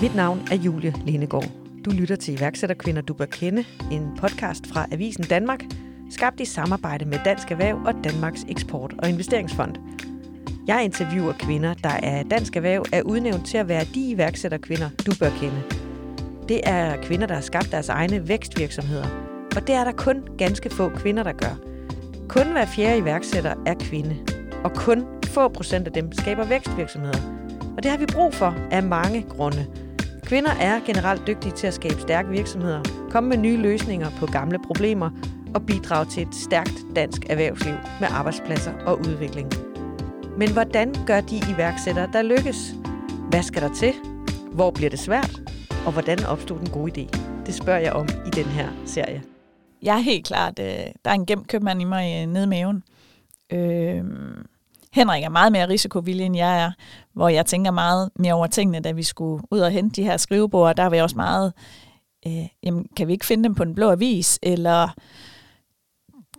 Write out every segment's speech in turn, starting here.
Mit navn er Julie Lindegård. Du lytter til iværksætterkvinder, du bør kende, en podcast fra Avisen Danmark, skabt i samarbejde med Dansk Erhverv og Danmarks Eksport- og Investeringsfond. Jeg interviewer kvinder, der af Dansk Erhverv er udnævnt til at være de iværksætterkvinder, du bør kende. Det er kvinder, der har skabt deres egne vækstvirksomheder. Og det er der kun ganske få kvinder, der gør. Kun hver fjerde iværksætter er kvinde. Og kun få procent af dem skaber vækstvirksomheder. Og det har vi brug for af mange grunde. Kvinder er generelt dygtige til at skabe stærke virksomheder, komme med nye løsninger på gamle problemer og bidrage til et stærkt dansk erhvervsliv med arbejdspladser og udvikling. Men hvordan gør de iværksættere, der lykkes? Hvad skal der til? Hvor bliver det svært? Og hvordan opstod den gode idé? Det spørger jeg om i den her serie. Jeg er helt klart, øh, der er en gemt købmand i mig øh, nede i maven. Øh, Henrik er meget mere risikovillig, end jeg er, hvor jeg tænker meget mere over tingene, da vi skulle ud og hente de her skrivebord. Der var jeg også meget, øh, jamen, kan vi ikke finde dem på den blå avis, eller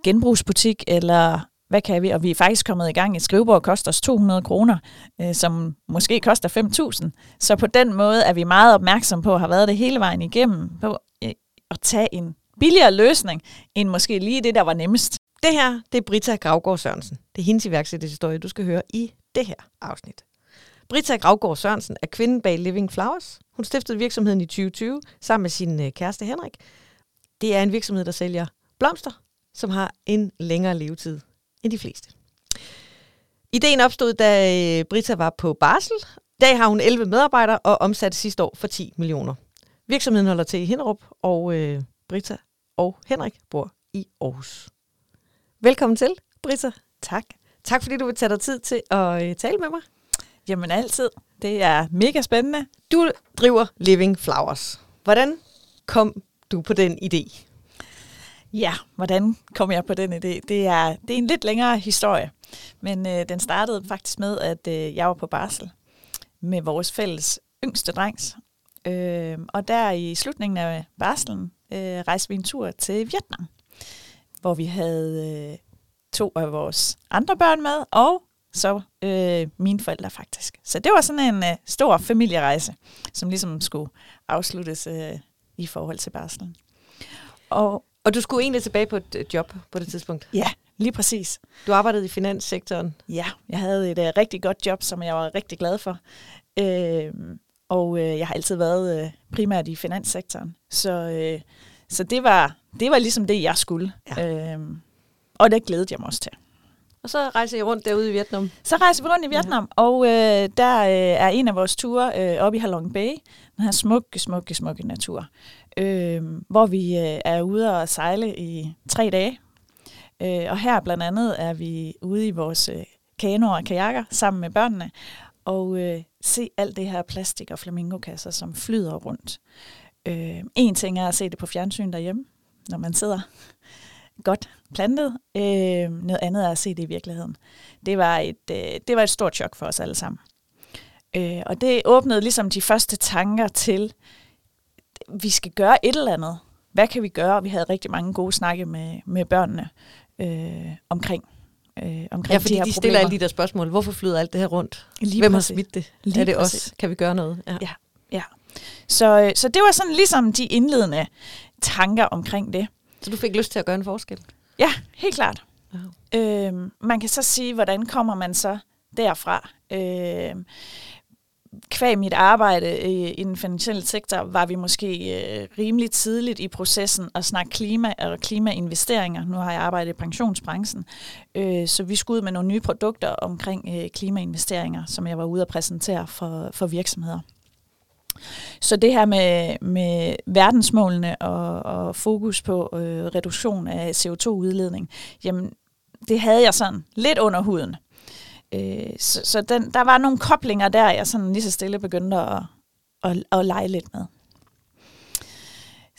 genbrugsbutik, eller hvad kan vi? Og vi er faktisk kommet i gang. Et skrivebord koster os 200 kroner, øh, som måske koster 5.000. Så på den måde er vi meget opmærksom på, og har været det hele vejen igennem, på øh, at tage en billigere løsning, end måske lige det, der var nemmest. Det her, det er Brita Gravgaard Sørensen. Det er hendes iværksætterhistorie, du skal høre i det her afsnit. Brita Gravgaard Sørensen er kvinden bag Living Flowers. Hun stiftede virksomheden i 2020 sammen med sin øh, kæreste Henrik. Det er en virksomhed, der sælger blomster, som har en længere levetid end de fleste. Ideen opstod, da øh, Brita var på barsel. I dag har hun 11 medarbejdere og omsatte sidste år for 10 millioner. Virksomheden holder til i Hinderup, og øh, Brita og Henrik bor i Aarhus. Velkommen til, Britta. Tak. Tak fordi du vil tage dig tid til at øh, tale med mig. Jamen altid. Det er mega spændende. Du driver Living Flowers. Hvordan kom du på den idé? Ja, hvordan kom jeg på den idé? Det er, det er en lidt længere historie, men øh, den startede faktisk med, at øh, jeg var på barsel med vores fælles yngste drengs. Øh, og der i slutningen af barselen øh, rejste vi en tur til Vietnam, hvor vi havde øh, to af vores andre børn med, og så øh, mine forældre faktisk. Så det var sådan en øh, stor familierejse, som ligesom skulle afsluttes øh, i forhold til barselen. Og og du skulle egentlig tilbage på et job på det tidspunkt? Ja, lige præcis. Du arbejdede i finanssektoren? Ja, jeg havde et uh, rigtig godt job, som jeg var rigtig glad for. Øh, og uh, jeg har altid været uh, primært i finanssektoren. Så, uh, så det, var, det var ligesom det, jeg skulle. Ja. Øh, og det glædede jeg mig også til. Og så rejser I rundt derude i Vietnam? Så rejser vi rundt i Vietnam, ja. og øh, der øh, er en af vores ture øh, oppe i Halong Bay. Den her smukke, smukke, smukke natur. Øh, hvor vi øh, er ude og sejle i tre dage. Øh, og her blandt andet er vi ude i vores øh, kanoer og kajakker sammen med børnene. Og øh, se alt det her plastik og flamingokasser, som flyder rundt. Øh, en ting er at se det på fjernsyn derhjemme, når man sidder godt plantet. Øh, noget andet er at se det i virkeligheden. Det var et, øh, det var et stort chok for os alle sammen. Øh, og det åbnede ligesom de første tanker til, vi skal gøre et eller andet. Hvad kan vi gøre? Vi havde rigtig mange gode snakke med, med børnene øh, omkring øh, omkring ja, fordi de, her de stiller alle de der spørgsmål. Hvorfor flyder alt det her rundt? Lige Hvem præcis. har smidt det? Lige er det præcis. os? Kan vi gøre noget? Ja. ja, ja. Så, øh, så det var sådan ligesom de indledende tanker omkring det. Så du fik lyst til at gøre en forskel? Ja, helt klart. Ja. Øhm, man kan så sige, hvordan kommer man så derfra? Øhm, kvæg mit arbejde i, i den finansielle sektor, var vi måske øh, rimelig tidligt i processen at snakke klima og klimainvesteringer. Nu har jeg arbejdet i pensionsbranchen, øh, så vi skulle ud med nogle nye produkter omkring øh, klimainvesteringer, som jeg var ude at præsentere for, for virksomheder. Så det her med, med verdensmålene og, og fokus på øh, reduktion af CO2-udledning, jamen det havde jeg sådan lidt under huden. Øh, så så den, der var nogle koblinger der, jeg sådan lige så stille begyndte at, at, at lege lidt med.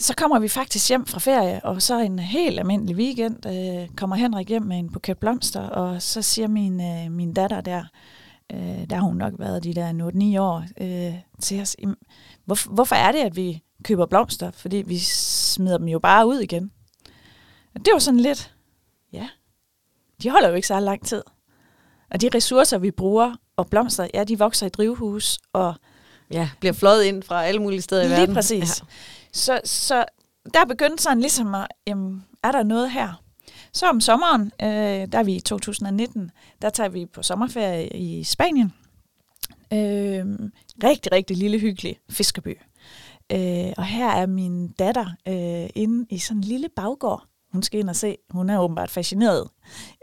Så kommer vi faktisk hjem fra ferie, og så en helt almindelig weekend øh, kommer Henrik hjem med en buket blomster, og så siger min, øh, min datter der, øh, der har hun nok været de der 8-9 år, øh, til os, hvor, hvorfor er det, at vi køber blomster? Fordi vi smider dem jo bare ud igen. Og det var sådan lidt, ja, de holder jo ikke så lang tid. Og de ressourcer, vi bruger, og blomster, ja, de vokser i drivhus, og ja, bliver fløjet ind fra alle mulige steder i Lige verden. præcis. Så, så der begyndte sådan ligesom at, jamen, er der noget her? Så om sommeren, øh, der er vi i 2019, der tager vi på sommerferie i Spanien. Øh, rigtig, rigtig lille, hyggelig fiskerby. Øh, og her er min datter øh, inde i sådan en lille baggård. Hun skal ind og se. Hun er åbenbart fascineret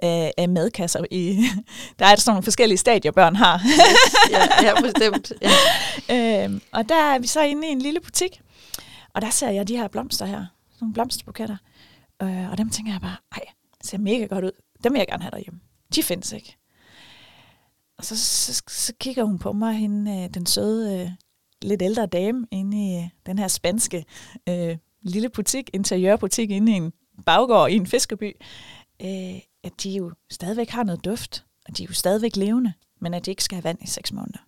af, af madkasser. I, der er sådan nogle forskellige stadier, børn har. ja, ja, bestemt. Ja. øh, og der er vi så inde i en lille butik. Og der ser jeg de her blomster her. Nogle blomsterbuketter. Øh, og dem tænker jeg bare, ej, ser mega godt ud. Dem vil jeg gerne have derhjemme. De findes ikke. Og så, så, så kigger hun på mig, hende, øh, den søde, øh, lidt ældre dame, inde i øh, den her spanske øh, lille butik, interiørbutik, inde i en baggård i en fiskerby, øh, at de jo stadigvæk har noget duft, og de er jo stadigvæk levende, men at de ikke skal have vand i seks måneder.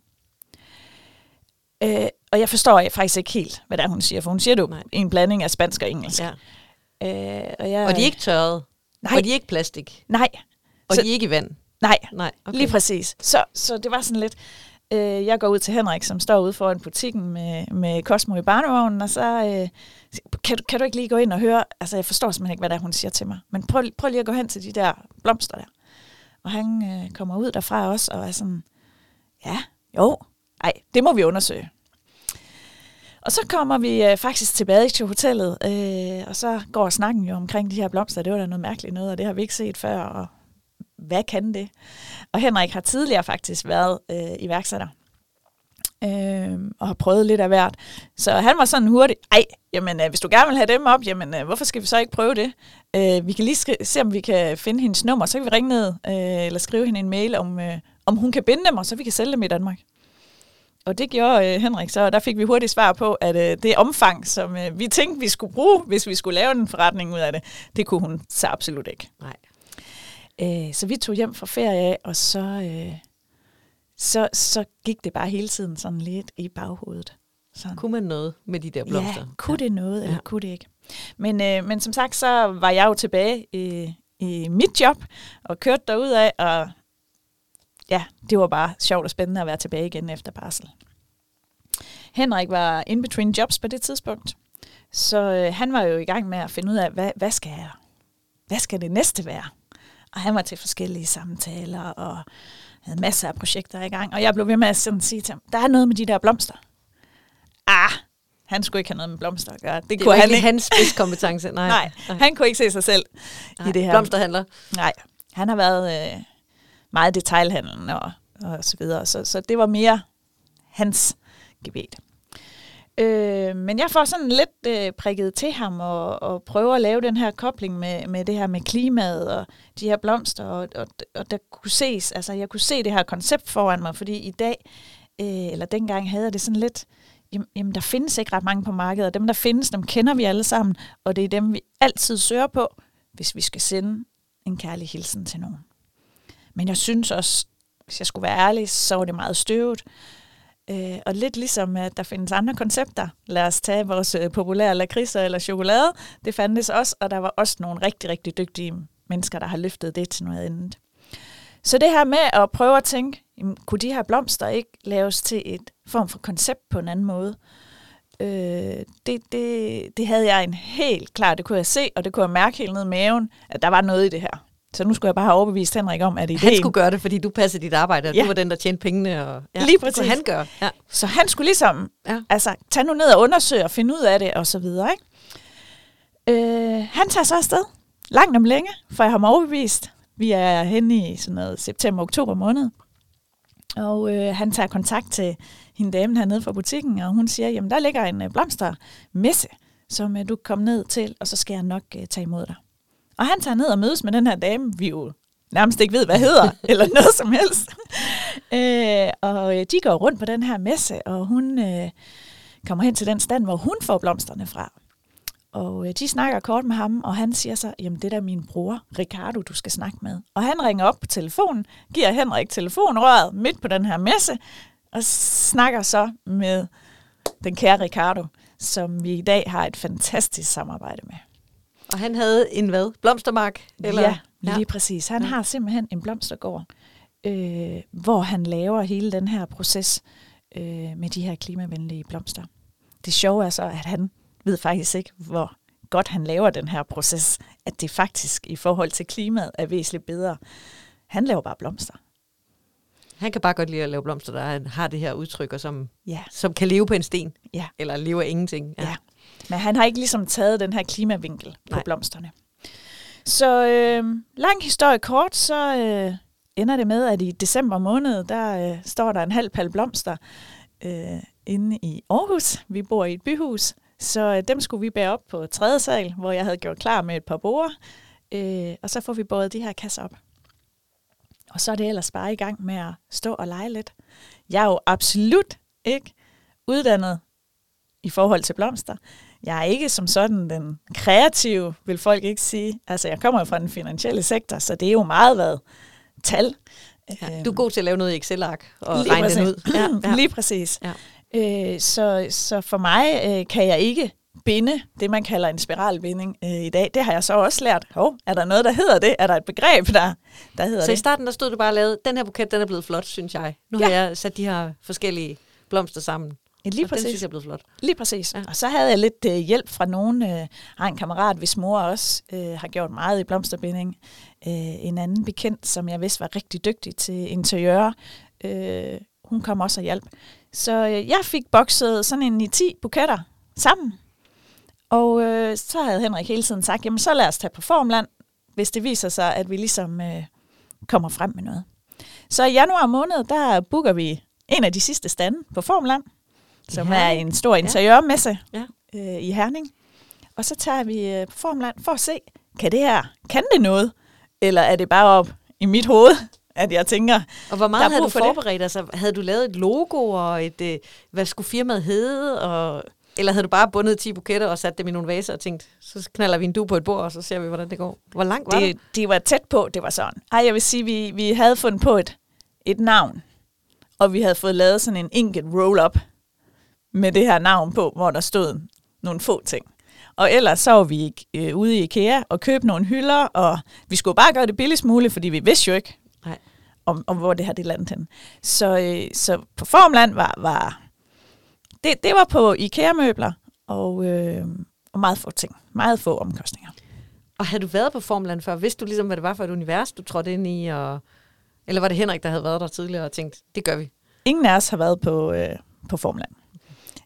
Øh, og jeg forstår faktisk ikke helt, hvad det er, hun siger, for hun siger jo en blanding af spansk og engelsk. ja. Øh, og, jeg, Og de er ikke tørret. Nej. Og de er ikke plastik. Nej, Og Så- de er ikke i vand. nej, Nej, okay. lige præcis. Så, så det var sådan lidt... Øh, jeg går ud til Henrik, som står ude foran butikken med, med Cosmo i barnevognen, og så øh, kan, du, kan du ikke lige gå ind og høre... Altså, jeg forstår simpelthen ikke, hvad det er, hun siger til mig. Men prøv, prøv lige at gå hen til de der blomster der. Og han øh, kommer ud derfra også, og er sådan... Ja, jo, ej, det må vi undersøge. Og så kommer vi øh, faktisk tilbage til hotellet, øh, og så går snakken jo omkring de her blomster. Det var da noget mærkeligt noget, og det har vi ikke set før, og hvad kan det? Og Henrik har tidligere faktisk været øh, iværksætter, øh, og har prøvet lidt af hvert. Så han var sådan hurtig, ej, jamen, øh, hvis du gerne vil have dem op, jamen, øh, hvorfor skal vi så ikke prøve det? Øh, vi kan lige sk- se, om vi kan finde hendes nummer, så kan vi ringe ned, øh, eller skrive hende en mail, om, øh, om hun kan binde dem, og så vi kan sælge dem i Danmark. Og det gjorde øh, Henrik så, og der fik vi hurtigt svar på, at øh, det omfang, som øh, vi tænkte, vi skulle bruge, hvis vi skulle lave en forretning ud af det, det kunne hun så absolut ikke. Nej. Øh, så vi tog hjem fra ferie af, og så, øh, så, så gik det bare hele tiden sådan lidt i baghovedet. Sådan. Kunne man noget med de der blomster? Ja, kunne det noget, eller Ja. ja. kunne det ikke? Men, øh, men som sagt, så var jeg jo tilbage i, i mit job, og kørte derudad, og ja, det var bare sjovt og spændende at være tilbage igen efter barsel. Henrik var in between jobs på det tidspunkt, så øh, han var jo i gang med at finde ud af, hvad, hvad skal jeg, hvad skal det næste være? Og han var til forskellige samtaler, og havde masser af projekter i gang, og jeg blev ved med at sådan sige til ham, der er noget med de der blomster. Ah, han skulle ikke have noget med blomster at gøre. Det, Det kunne var han ikke hans spidskompetence. Nej. Nej, han kunne ikke se sig selv Nej. i det her. Blomsterhandler. Nej, han har været øh, meget detailhandlen og, og så videre, så, så det var mere hans gebet. Øh, men jeg får sådan lidt øh, prikket til ham og, og prøver at lave den her kobling med, med det her med klimaet og de her blomster, og, og, og der kunne ses, altså jeg kunne se det her koncept foran mig, fordi i dag, øh, eller dengang havde jeg det sådan lidt, jamen, jamen der findes ikke ret mange på markedet, og dem der findes, dem kender vi alle sammen, og det er dem vi altid søger på, hvis vi skal sende en kærlig hilsen til nogen. Men jeg synes også, hvis jeg skulle være ærlig, så var det meget støvet. Øh, og lidt ligesom, at der findes andre koncepter. Lad os tage vores øh, populære lakridser eller chokolade. Det fandtes også, og der var også nogle rigtig, rigtig dygtige mennesker, der har løftet det til noget andet. Så det her med at prøve at tænke, jamen, kunne de her blomster ikke laves til et form for koncept på en anden måde? Øh, det, det, det havde jeg en helt klar, det kunne jeg se, og det kunne jeg mærke helt ned i maven, at der var noget i det her. Så nu skulle jeg bare have overbevist Henrik om, at ideen... Han skulle gøre det, fordi du passede dit arbejde, og Ja. du var den, der tjente pengene. Og, ja, Lige Det præcis. kunne han gøre. Ja. Så han skulle ligesom Ja. ja. altså, tage nu ned og undersøge og finde ud af det, og så videre. Ikke? Øh, han tager så afsted, langt om længe, for jeg har mig overbevist. Vi er henne i sådan noget september-oktober måned. Og øh, han tager kontakt til hende damen hernede fra butikken, og hun siger, jamen der ligger en øh, blomstermesse, som øh, du kan komme ned til, og så skal jeg nok øh, tage imod dig. Og han tager ned og mødes med den her dame, vi jo nærmest ikke ved, hvad hedder, eller noget som helst. øh, og øh, de går rundt på den her messe, og hun øh, kommer hen til den stand, hvor hun får blomsterne fra. Og øh, de snakker kort med ham, og han siger så, jamen det der er min bror, Ricardo, du skal snakke med. Og han ringer op på telefonen, giver Henrik telefonrøret midt på den her messe, og snakker så med den kære Ricardo, som vi i dag har et fantastisk samarbejde med. Og han havde en hvad? Blomstermark? Eller? Ja, lige ja. præcis. Han Ja. ja. har simpelthen en blomstergård, øh, hvor han laver hele den her proces øh, med de her klimavenlige blomster. Det sjove er så, at han ved faktisk ikke, hvor godt han laver den her proces, at det faktisk i forhold til klimaet er væsentligt bedre. Han laver bare blomster. Han kan bare godt lide at lave blomster, der har det her udtryk, og som, Ja. som kan leve på en sten. Ja. Eller leve af ingenting. Ja. Men han har ikke ligesom taget den her klimavinkel på Nej. blomsterne. Så øh, lang historie kort, så øh, ender det med, at i december måned, der øh, står der en halv pal blomster øh, inde i Aarhus. Vi bor i et byhus, så øh, dem skulle vi bære op på tredje sal, hvor jeg havde gjort klar med et par borer. Øh, og så får vi båret de her kasser op. Og så er det ellers bare i gang med at stå og lege lidt. Jeg er jo absolut ikke uddannet i forhold til blomster. Jeg er ikke som sådan den kreative, vil folk ikke sige. Altså, jeg kommer jo fra den finansielle sektor, så det er jo meget været tal. Ja. Du er god til at lave noget i Excel-ark og Lige regne den ud. præcis. Ja, ja. Lige præcis. Ja. Øh, så, så for mig øh, kan jeg ikke binde det, man kalder en spiralbinding øh, i dag. Det har jeg så også lært. Hov, er der noget, der hedder det? Er der et begreb, der, der hedder Så i det? starten der stod du bare og lavede, den her buket, den er blevet flot, synes jeg. Nu Ja. har jeg sat de her forskellige blomster sammen. Lige og den synes præcis. jeg er blevet flot. Lige præcis. Ja. Ja. Og så havde jeg lidt øh, hjælp fra nogen. Øh, har en kammerat, hvis mor også øh, har gjort meget i blomsterbinding. Øh, en anden bekendt, som jeg vidste var rigtig dygtig til interiør. Øh, hun kom også og hjalp. Så øh, jeg fik bokset sådan en i 10 buketter sammen. Og øh, så havde Henrik hele tiden sagt, jamen så lad os tage på Formland, hvis det viser sig, at vi ligesom øh, kommer frem med noget. Så i januar måned, der booker vi en af de sidste stande på Formland, som er en stor interiørmesse Ja. øh, i Herning. Og så tager vi øh, på Formland for at se, kan det her, kan det noget? Eller er det bare op i mit hoved, at jeg tænker, Og hvor meget havde du for det. forberedt? Altså, havde du lavet et logo, og et, øh, hvad skulle firmaet hedde? Og, eller havde du bare bundet 10 buketter og sat dem i nogle vaser og tænkt, så knaller vi en du på et bord, og så ser vi, hvordan det går? Hvor langt var det? det, det var tæt på, det var sådan. Ej, jeg vil sige, vi, vi havde fundet på et, et navn, og vi havde fået lavet sådan en enkelt roll-up med det her navn på, hvor der stod nogle få ting. Og ellers så var vi øh, ude i IKEA og købte nogle hylder, og vi skulle bare gøre det billigst muligt, fordi vi vidste jo ikke, Nej. om, om hvor det her det landet hen. Så, øh, så på Formland var, var det, det var på IKEA-møbler, og, øh, og meget få ting. Meget få omkostninger. Og havde du været på Formland før? Vidste du ligesom, hvad det var for et univers, du trådte ind i? Og, eller var det Henrik, der havde været der tidligere og tænkt, det gør vi? Ingen af os har været på, øh, på Formland.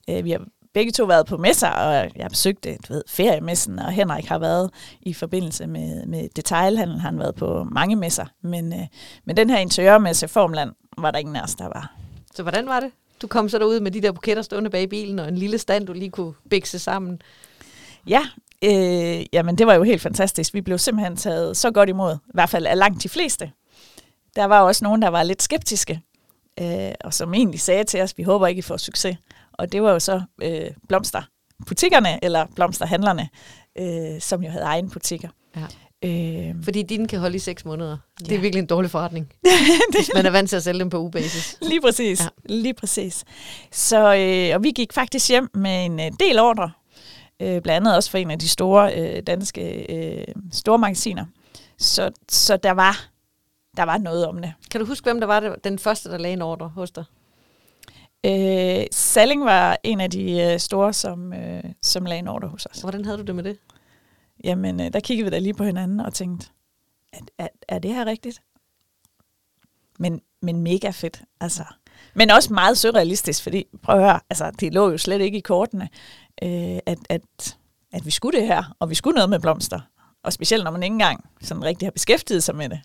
Øh, vi har begge to været på messer, og jeg har besøgt det, du ved, feriemessen, og Henrik har været i forbindelse med, med detailhandel, han har været på mange messer. Men, øh, men den her interiørmesse Formland var der ingen af os, der var. Så hvordan var det? Du kom så derud med de der buketter stående bag bilen, og en lille stand, du lige kunne bikse sammen. Ja, øh, jamen det var jo helt fantastisk. Vi blev simpelthen taget så godt imod, i hvert fald af langt de fleste. Der var også nogen, der var lidt skeptiske, øh, og som egentlig sagde til os, vi håber ikke, I får succes. Og det var jo så øh, blomsterbutikkerne, eller blomsterhandlerne, øh, som jo havde egen butikker. Ja. Øh, Fordi dine kan holde i seks måneder. Det er virkelig en dårlig forretning, hvis man er vant til at sælge dem på ugebasis. Lige præcis. Ja. Lige præcis. Så, øh, og vi gik faktisk hjem med en øh, del ordre, øh, blandt andet også for en af de store øh, danske øh, store magasiner. Så, så der var der var noget om det. Kan du huske, hvem der var det, den første, der lagde en ordre hos dig? Øh, Salling var en af de øh, store, som, øh, som lagde en ordre hos os. Hvordan havde du det med det? Jamen, øh, der kiggede vi da lige på hinanden og tænkte, er, er, er det her rigtigt? Men, men mega fedt, altså. Men også meget surrealistisk, fordi, prøv at høre, altså, det lå jo slet ikke i kortene, øh, at, at, at vi skulle det her, og vi skulle noget med blomster. Og specielt, når man ikke engang sådan rigtig har beskæftiget sig med det.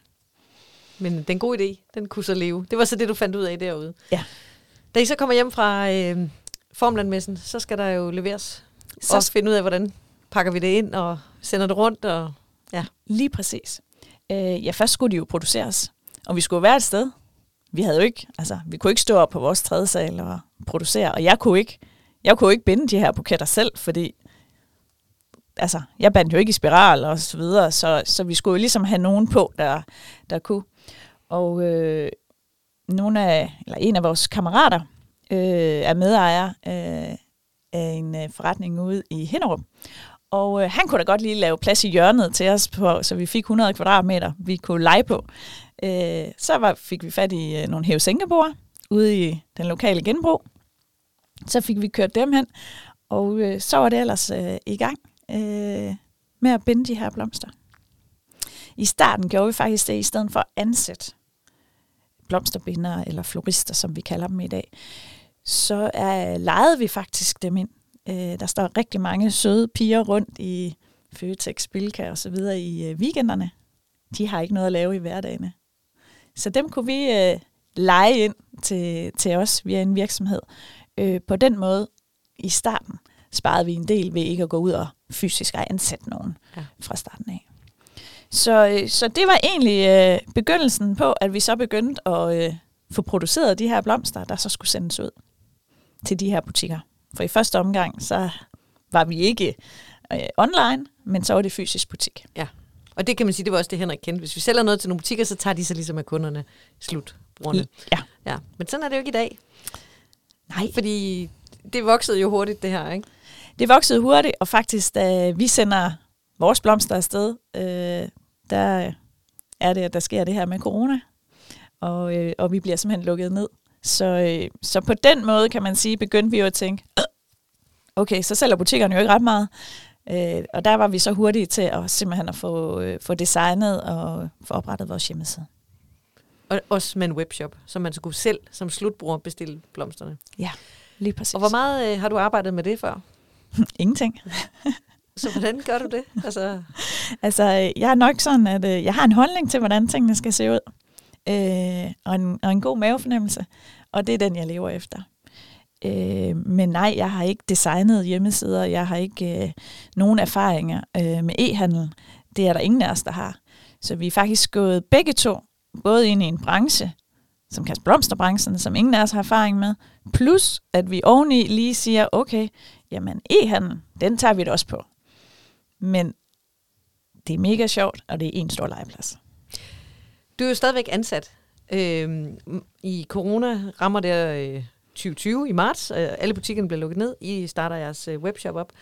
Men den gode idé, den kunne så leve. Det var så det, du fandt ud af derude. Ja. Da I så kommer hjem fra øh, Formlandmessen, så skal der jo leveres. Så Så også finde ud af, hvordan pakker vi det ind og sender det rundt. Og, ja. Lige præcis. Øh, ja, først skulle de jo produceres, og vi skulle være et sted. Vi havde jo ikke, altså, vi kunne ikke stå op på vores tredje sal og producere, og jeg kunne ikke, jeg kunne ikke binde de her buketter selv, fordi altså, jeg bandt jo ikke i spiral og så videre, så, så vi skulle jo ligesom have nogen på, der, der kunne. Og øh, nogle af, eller en af vores kammerater øh, er medejer øh, af en øh, forretning ude i Hinderup. Og øh, han kunne da godt lige lave plads i hjørnet til os, på, så vi fik 100 kvadratmeter, vi kunne lege på. Øh, så var, fik vi fat i øh, nogle hævesænkebord ude i den lokale genbrug. Så fik vi kørt dem hen, og øh, så var det ellers øh, i gang øh, med at binde de her blomster. I starten gjorde vi faktisk det, i stedet for at ansætte blomsterbindere eller florister, som vi kalder dem i dag, så er, lejede vi faktisk dem ind. Øh, der står rigtig mange søde piger rundt i Føtex, Bilka og så videre i øh, weekenderne. De har ikke noget at lave i hverdagene. Så dem kunne vi øh, lege ind til, til os via en virksomhed. Øh, på den måde i starten sparede vi en del ved ikke at gå ud og fysisk ansætte nogen ja. fra starten af. Så, øh, så det var egentlig øh, begyndelsen på, at vi så begyndte at øh, få produceret de her blomster, der så skulle sendes ud til de her butikker. For i første omgang, så var vi ikke øh, online, men så var det fysisk butik. Ja, og det kan man sige, det var også det, Henrik kendte. Hvis vi sælger noget til nogle butikker, så tager de så ligesom af kunderne slut. Brugerne. Ja. ja. Men sådan er det jo ikke i dag. Nej. Fordi det voksede jo hurtigt, det her, ikke? Det voksede hurtigt, og faktisk, da vi sender vores blomster afsted, øh, der er det, at der sker det her med corona, og, øh, og vi bliver simpelthen lukket ned. Så, øh, så på den måde kan man sige, begyndte vi jo at tænke, okay, så sælger butikkerne jo ikke ret meget. Øh, og der var vi så hurtige til at simpelthen at få, øh, få designet og få oprettet vores hjemmeside. Og også med en webshop, så man skulle selv som slutbruger bestille blomsterne. Ja, lige præcis. Og hvor meget øh, har du arbejdet med det før? Ingenting. så hvordan gør du det? Altså, altså øh, jeg er nok sådan, at øh, jeg har en holdning til, hvordan tingene skal se ud. Øh, og, en, og en god mavefornemmelse. Og det er den, jeg lever efter. Øh, men nej, jeg har ikke designet hjemmesider. Jeg har ikke øh, nogen erfaringer øh, med e-handel. Det er der ingen af os, der har. Så vi er faktisk gået begge to, både ind i en branche, som kaldes blomsterbranchen, som ingen af os har erfaring med, plus at vi oveni lige siger, okay, jamen e-handel, den tager vi det også på. Men det er mega sjovt, og det er en stor legeplads. Du er jo stadigvæk ansat. Øh, I corona rammer det øh, 2020 i marts. Øh, alle butikkerne bliver lukket ned. I starter jeres øh, webshop op.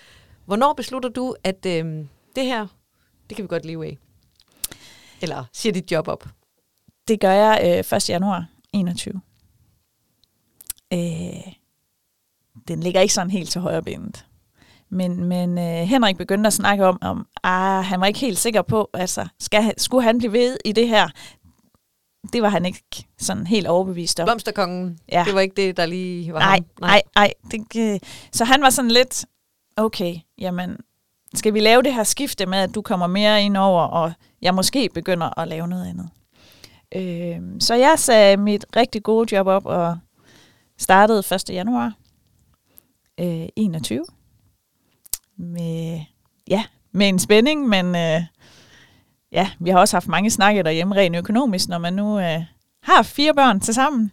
Hvornår beslutter du, at øh, det her, det kan vi godt leve af? Eller siger dit job op? Det gør jeg øh, 1. januar 21. Øh, den ligger ikke sådan helt til højre benet. Men, men øh, Henrik begyndte at snakke om, om ah, han var ikke helt sikker på, altså, skal, skulle han blive ved i det her? Det var han ikke sådan helt overbevist om. Blomsterkongen, ja. det var ikke det, der lige var nej, ham? Nej, nej. Det, så han var sådan lidt, okay, jamen, skal vi lave det her skifte med, at du kommer mere ind over, og jeg måske begynder at lave noget andet? Øh, så jeg sagde mit rigtig gode job op, og startede 1. januar øh, 21 med, ja, med en spænding, men øh, ja, vi har også haft mange snakke derhjemme rent økonomisk, når man nu øh, har fire børn til sammen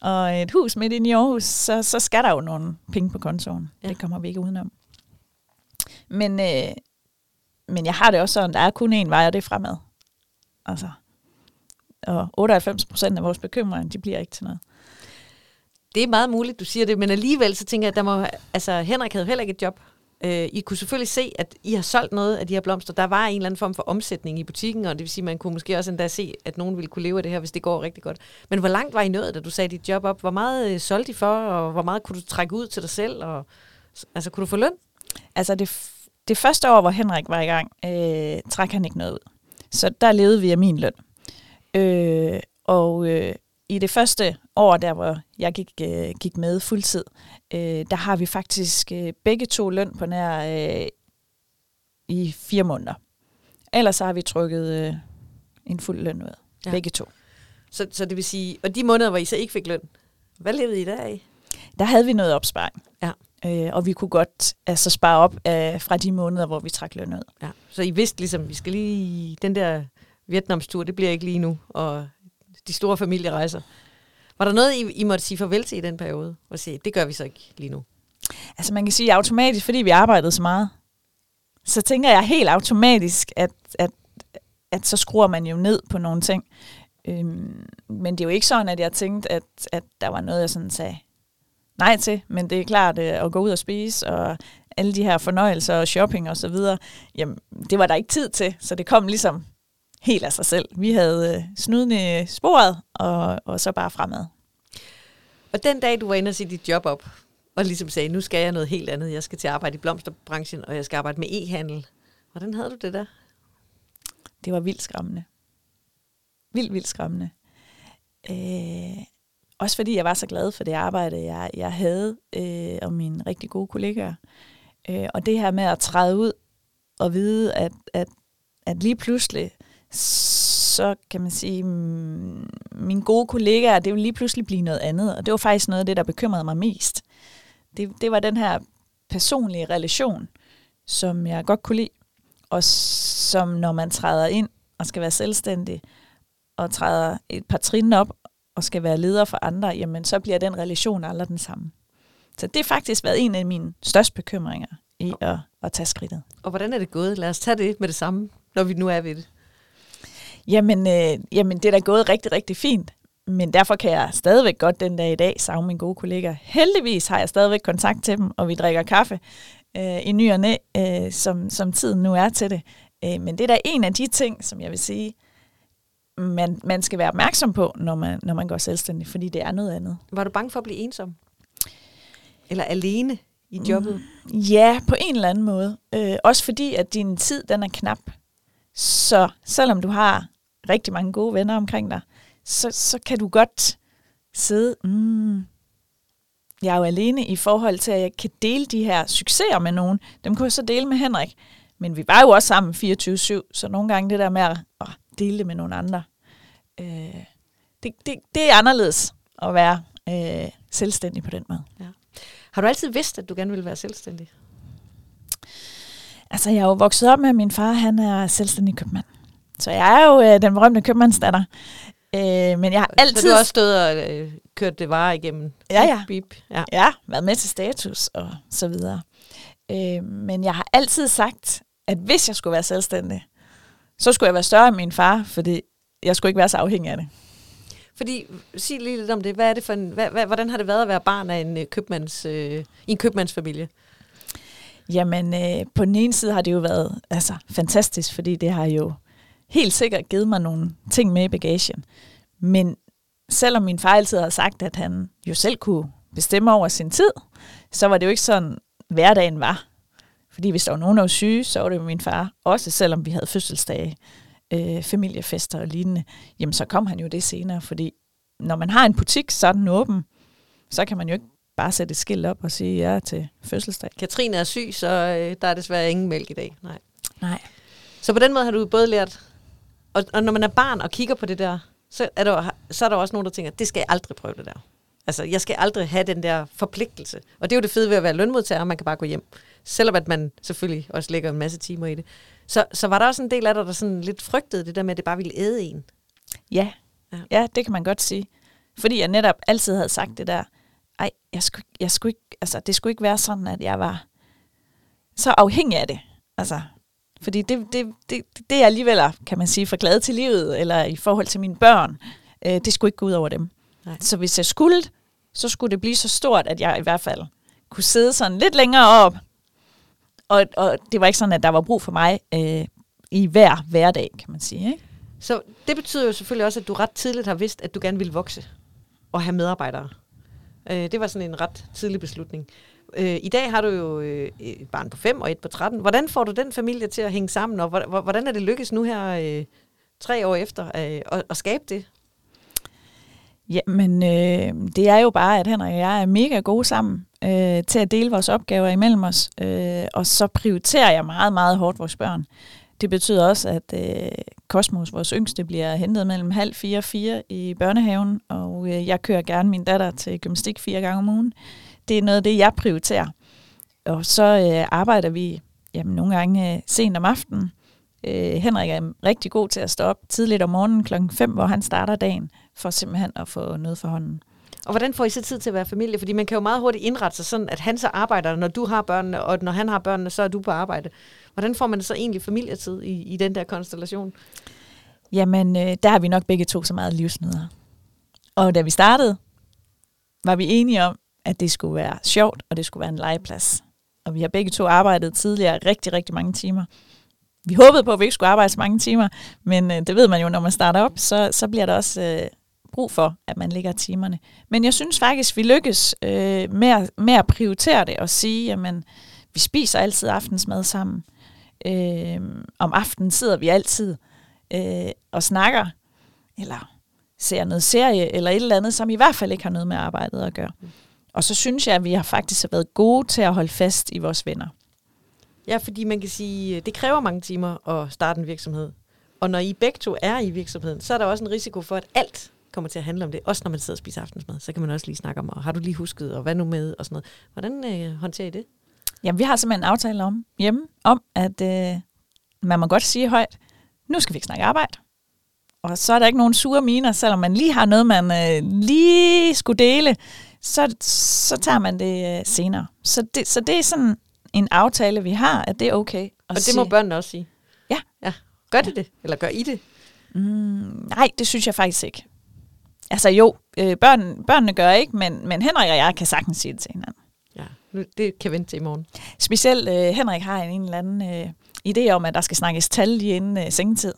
og et hus midt inde i Aarhus, så, så skal der jo nogle penge på kontoen. Ja. Det kommer vi ikke udenom. Men, øh, men jeg har det også sådan, der er kun én vej, og det er fremad. Altså, og 98 procent af vores bekymringer, de bliver ikke til noget. Det er meget muligt, du siger det, men alligevel så tænker jeg, at der må, altså Henrik havde heller ikke et job. Øh, I kunne selvfølgelig se, at I har solgt noget af de her blomster. Der var en eller anden form for omsætning i butikken, og det vil sige, at man kunne måske også endda se, at nogen ville kunne leve af det her, hvis det går rigtig godt. Men hvor langt var I nået, da du sagde dit job op? Hvor meget øh, solgte I for, og hvor meget kunne du trække ud til dig selv? Og, altså, kunne du få løn? Altså, det, det første år, hvor Henrik var i gang, øh, træk han ikke noget ud. Så der levede vi af min løn. Øh, og øh, i det første år, der hvor jeg gik, øh, gik med fuldtid, øh, der har vi faktisk øh, begge to løn på nær øh, i fire måneder. Ellers så har vi trykket øh, en fuld løn ud. Ja. Begge to. Så, så det vil sige, og de måneder, hvor I så ikke fik løn, hvad levede I der af? Der havde vi noget opsparing. Ja. Øh, og vi kunne godt altså, spare op øh, fra de måneder, hvor vi trak løn ud. Ja. Så I vidste ligesom, vi skal lige, den der Vietnamstur, det bliver ikke lige nu, og de store familierejser. Var der noget, I, I måtte sige farvel til i den periode? Og sige, det gør vi så ikke lige nu? Altså man kan sige automatisk, fordi vi arbejdede så meget, så tænker jeg helt automatisk, at, at, at så skruer man jo ned på nogle ting. Øhm, men det er jo ikke sådan, at jeg tænkte, at, at der var noget, jeg sådan sagde nej til. Men det er klart, øh, at gå ud og spise, og alle de her fornøjelser og shopping og så videre, jamen, det var der ikke tid til. Så det kom ligesom helt af sig selv. Vi havde øh, snuden i sporet, og, og så bare fremad. Og den dag, du var inde og sige dit job op, og ligesom sagde, nu skal jeg noget helt andet. Jeg skal til at arbejde i blomsterbranchen, og jeg skal arbejde med e-handel. Hvordan havde du det der? Det var vildt skræmmende. Vildt, vildt skræmmende. Øh, også fordi jeg var så glad for det arbejde, jeg, jeg havde, øh, og mine rigtig gode kollegaer. Øh, og det her med at træde ud og vide, at, at, at lige pludselig, så kan man sige, mm, mine gode kollegaer, det vil lige pludselig blive noget andet. Og det var faktisk noget af det, der bekymrede mig mest. Det, det var den her personlige relation, som jeg godt kunne lide. Og som når man træder ind og skal være selvstændig, og træder et par trin op og skal være leder for andre, jamen så bliver den relation aldrig den samme. Så det har faktisk været en af mine største bekymringer i at, at tage skridtet. Og hvordan er det gået? Lad os tage det med det samme, når vi nu er ved det. Jamen, øh, jamen det er da gået rigtig, rigtig fint. Men derfor kan jeg stadigvæk godt den dag i dag savne mine gode kollegaer. Heldigvis har jeg stadigvæk kontakt til dem, og vi drikker kaffe øh, i ny og næ, øh, som, som tiden nu er til det. Øh, men det er da en af de ting, som jeg vil sige, man, man skal være opmærksom på, når man, når man går selvstændig, fordi det er noget andet. Var du bange for at blive ensom? Eller alene i jobbet? Mm, ja, på en eller anden måde. Øh, også fordi, at din tid den er knap. Så selvom du har rigtig mange gode venner omkring dig, så, så kan du godt sidde, mm, jeg er jo alene i forhold til, at jeg kan dele de her succeser med nogen. Dem kunne jeg så dele med Henrik. Men vi var jo også sammen 24-7, så nogle gange det der med at, dele det med nogle andre, øh, det, det, det er anderledes at være øh, selvstændig på den måde. Ja. Har du altid vidst, at du gerne ville være selvstændig? Altså, jeg er jo vokset op med, at min far han er selvstændig købmand. Så jeg er jo øh, den berømte købmandsdatter. Øh, men jeg har altid... Så du har også stået og øh, kørt det varer igennem? Ja, ja. Bip. ja. Ja, været med til status og så videre. Øh, men jeg har altid sagt, at hvis jeg skulle være selvstændig, så skulle jeg være større end min far, fordi jeg skulle ikke være så afhængig af det. Fordi, sig lige lidt om det. Hvad er det for en, hvad, hvad, hvordan har det været at være barn af en øh, købmands, øh, en købmandsfamilie? Jamen, øh, på den ene side har det jo været altså, fantastisk, fordi det har jo helt sikkert givet mig nogle ting med i bagagen. Men selvom min far altid har sagt, at han jo selv kunne bestemme over sin tid, så var det jo ikke sådan, hverdagen var. Fordi hvis der var nogen, der var syge, så var det jo min far. Også selvom vi havde fødselsdage, øh, familiefester og lignende. Jamen så kom han jo det senere, fordi når man har en butik, så er den åben. Så kan man jo ikke bare sætte et skilt op og sige ja til fødselsdag. Katrine er syg, så øh, der er desværre ingen mælk i dag. Nej. Nej. Så på den måde har du både lært, og, og når man er barn og kigger på det der, så er, der, så er der også nogen, der tænker, det skal jeg aldrig prøve det der. Altså, jeg skal aldrig have den der forpligtelse. Og det er jo det fede ved at være lønmodtager, man kan bare gå hjem. Selvom at man selvfølgelig også lægger en masse timer i det. Så, så var der også en del af dig, der sådan lidt frygtede det der med, at det bare ville æde en? Ja. ja, ja det kan man godt sige. Fordi jeg netop altid havde sagt det der, ej, jeg skulle, jeg skulle ikke, altså, det skulle ikke være sådan, at jeg var så afhængig af det. Altså, fordi det, det, det, det er alligevel, kan man sige, for glad til livet, eller i forhold til mine børn, øh, det skulle ikke gå ud over dem. Nej. Så hvis jeg skulle, så skulle det blive så stort, at jeg i hvert fald kunne sidde sådan lidt længere op. Og, og det var ikke sådan, at der var brug for mig øh, i hver hverdag, kan man sige. Ikke? Så det betyder jo selvfølgelig også, at du ret tidligt har vidst, at du gerne ville vokse og have medarbejdere. Øh, det var sådan en ret tidlig beslutning. Øh, I dag har du jo øh, et barn på 5 og et på 13. Hvordan får du den familie til at hænge sammen, og hvordan er det lykkes nu her øh, tre år efter øh, at, at skabe det? Jamen, øh, det er jo bare, at Henrik og jeg er mega gode sammen øh, til at dele vores opgaver imellem os, øh, og så prioriterer jeg meget, meget hårdt vores børn. Det betyder også, at øh, vores yngste, bliver hentet mellem halv fire og fire i børnehaven, og øh, jeg kører gerne min datter til gymnastik fire gange om ugen. Det er noget af det, jeg prioriterer. Og så øh, arbejder vi jamen, nogle gange øh, sent om aftenen. Øh, Henrik er rigtig god til at stå op tidligt om morgenen klokken 5, hvor han starter dagen, for simpelthen at få noget for hånden. Og hvordan får I så tid til at være familie? Fordi man kan jo meget hurtigt indrette sig sådan, at han så arbejder, når du har børnene, og når han har børnene, så er du på arbejde. Hvordan får man så egentlig familietid i, i den der konstellation? Jamen, øh, der har vi nok begge to så meget livsnyder. Og da vi startede, var vi enige om, at det skulle være sjovt, og det skulle være en legeplads. Og vi har begge to arbejdet tidligere rigtig, rigtig mange timer. Vi håbede på, at vi ikke skulle arbejde så mange timer, men øh, det ved man jo, når man starter op, så, så bliver der også øh, brug for, at man lægger timerne. Men jeg synes faktisk, vi lykkes øh, med, at, med at prioritere det og sige, jamen, vi spiser altid aftensmad sammen. Øh, om aftenen sidder vi altid øh, og snakker, eller ser noget serie, eller et eller andet, som i hvert fald ikke har noget med arbejdet at gøre. Og så synes jeg, at vi har faktisk været gode til at holde fast i vores venner. Ja, fordi man kan sige, det kræver mange timer at starte en virksomhed. Og når I begge to er i virksomheden, så er der også en risiko for, at alt kommer til at handle om det. Også når man sidder og spiser aftensmad, så kan man også lige snakke om, og har du lige husket, og hvad nu med, og sådan noget. Hvordan øh, håndterer I det? Jamen, vi har simpelthen en aftale om hjemme, om at øh, man må godt sige højt, nu skal vi ikke snakke arbejde. Og så er der ikke nogen sure miner, selvom man lige har noget, man øh, lige skulle dele, så, så tager man det øh, senere. Så det, så det er sådan en aftale, vi har, at det er okay. At og det sige. må børnene også sige? Ja. ja. Gør det det? Eller gør I det? Mm, nej, det synes jeg faktisk ikke. Altså jo, øh, børn, børnene gør ikke, men, men Henrik og jeg kan sagtens sige det til hinanden. Ja, det kan vente til i morgen. Specielt øh, Henrik har en, en eller anden øh, idé om, at der skal snakkes tal lige inden øh, sengetid.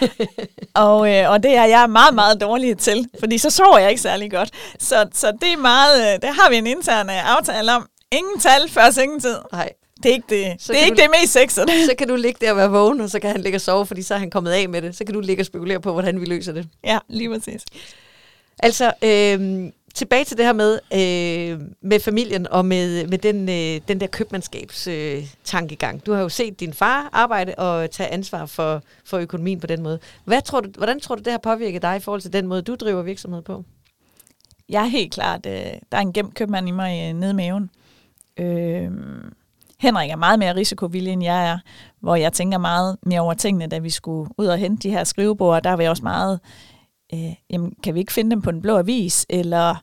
og, øh, og det er jeg meget, meget dårlig til, fordi så sover jeg ikke særlig godt. Så, så det er meget, øh, det har vi en intern øh, aftale om. Ingen tal før sengetid. Nej. Det er ikke det, så det, er ikke du, det mest sexede. Så kan du ligge der og være vågen, og så kan han ligge og sove, fordi så er han kommet af med det. Så kan du ligge og spekulere på, hvordan vi løser det. Ja, lige præcis. Altså, øh, tilbage til det her med, øh, med familien og med, med den, øh, den der købmandskabstankegang. Øh, du har jo set din far arbejde og tage ansvar for, for økonomien på den måde. Hvad tror du, hvordan tror du, det har påvirket dig i forhold til den måde, du driver virksomhed på? Jeg er helt klart, øh, der er en gemt købmand i mig øh, nede i maven. Øh, Henrik er meget mere risikovillig, end jeg er, hvor jeg tænker meget mere over tingene, da vi skulle ud og hente de her skrivebord. Der var jeg også meget, øh, jamen, kan vi ikke finde dem på en blå avis, eller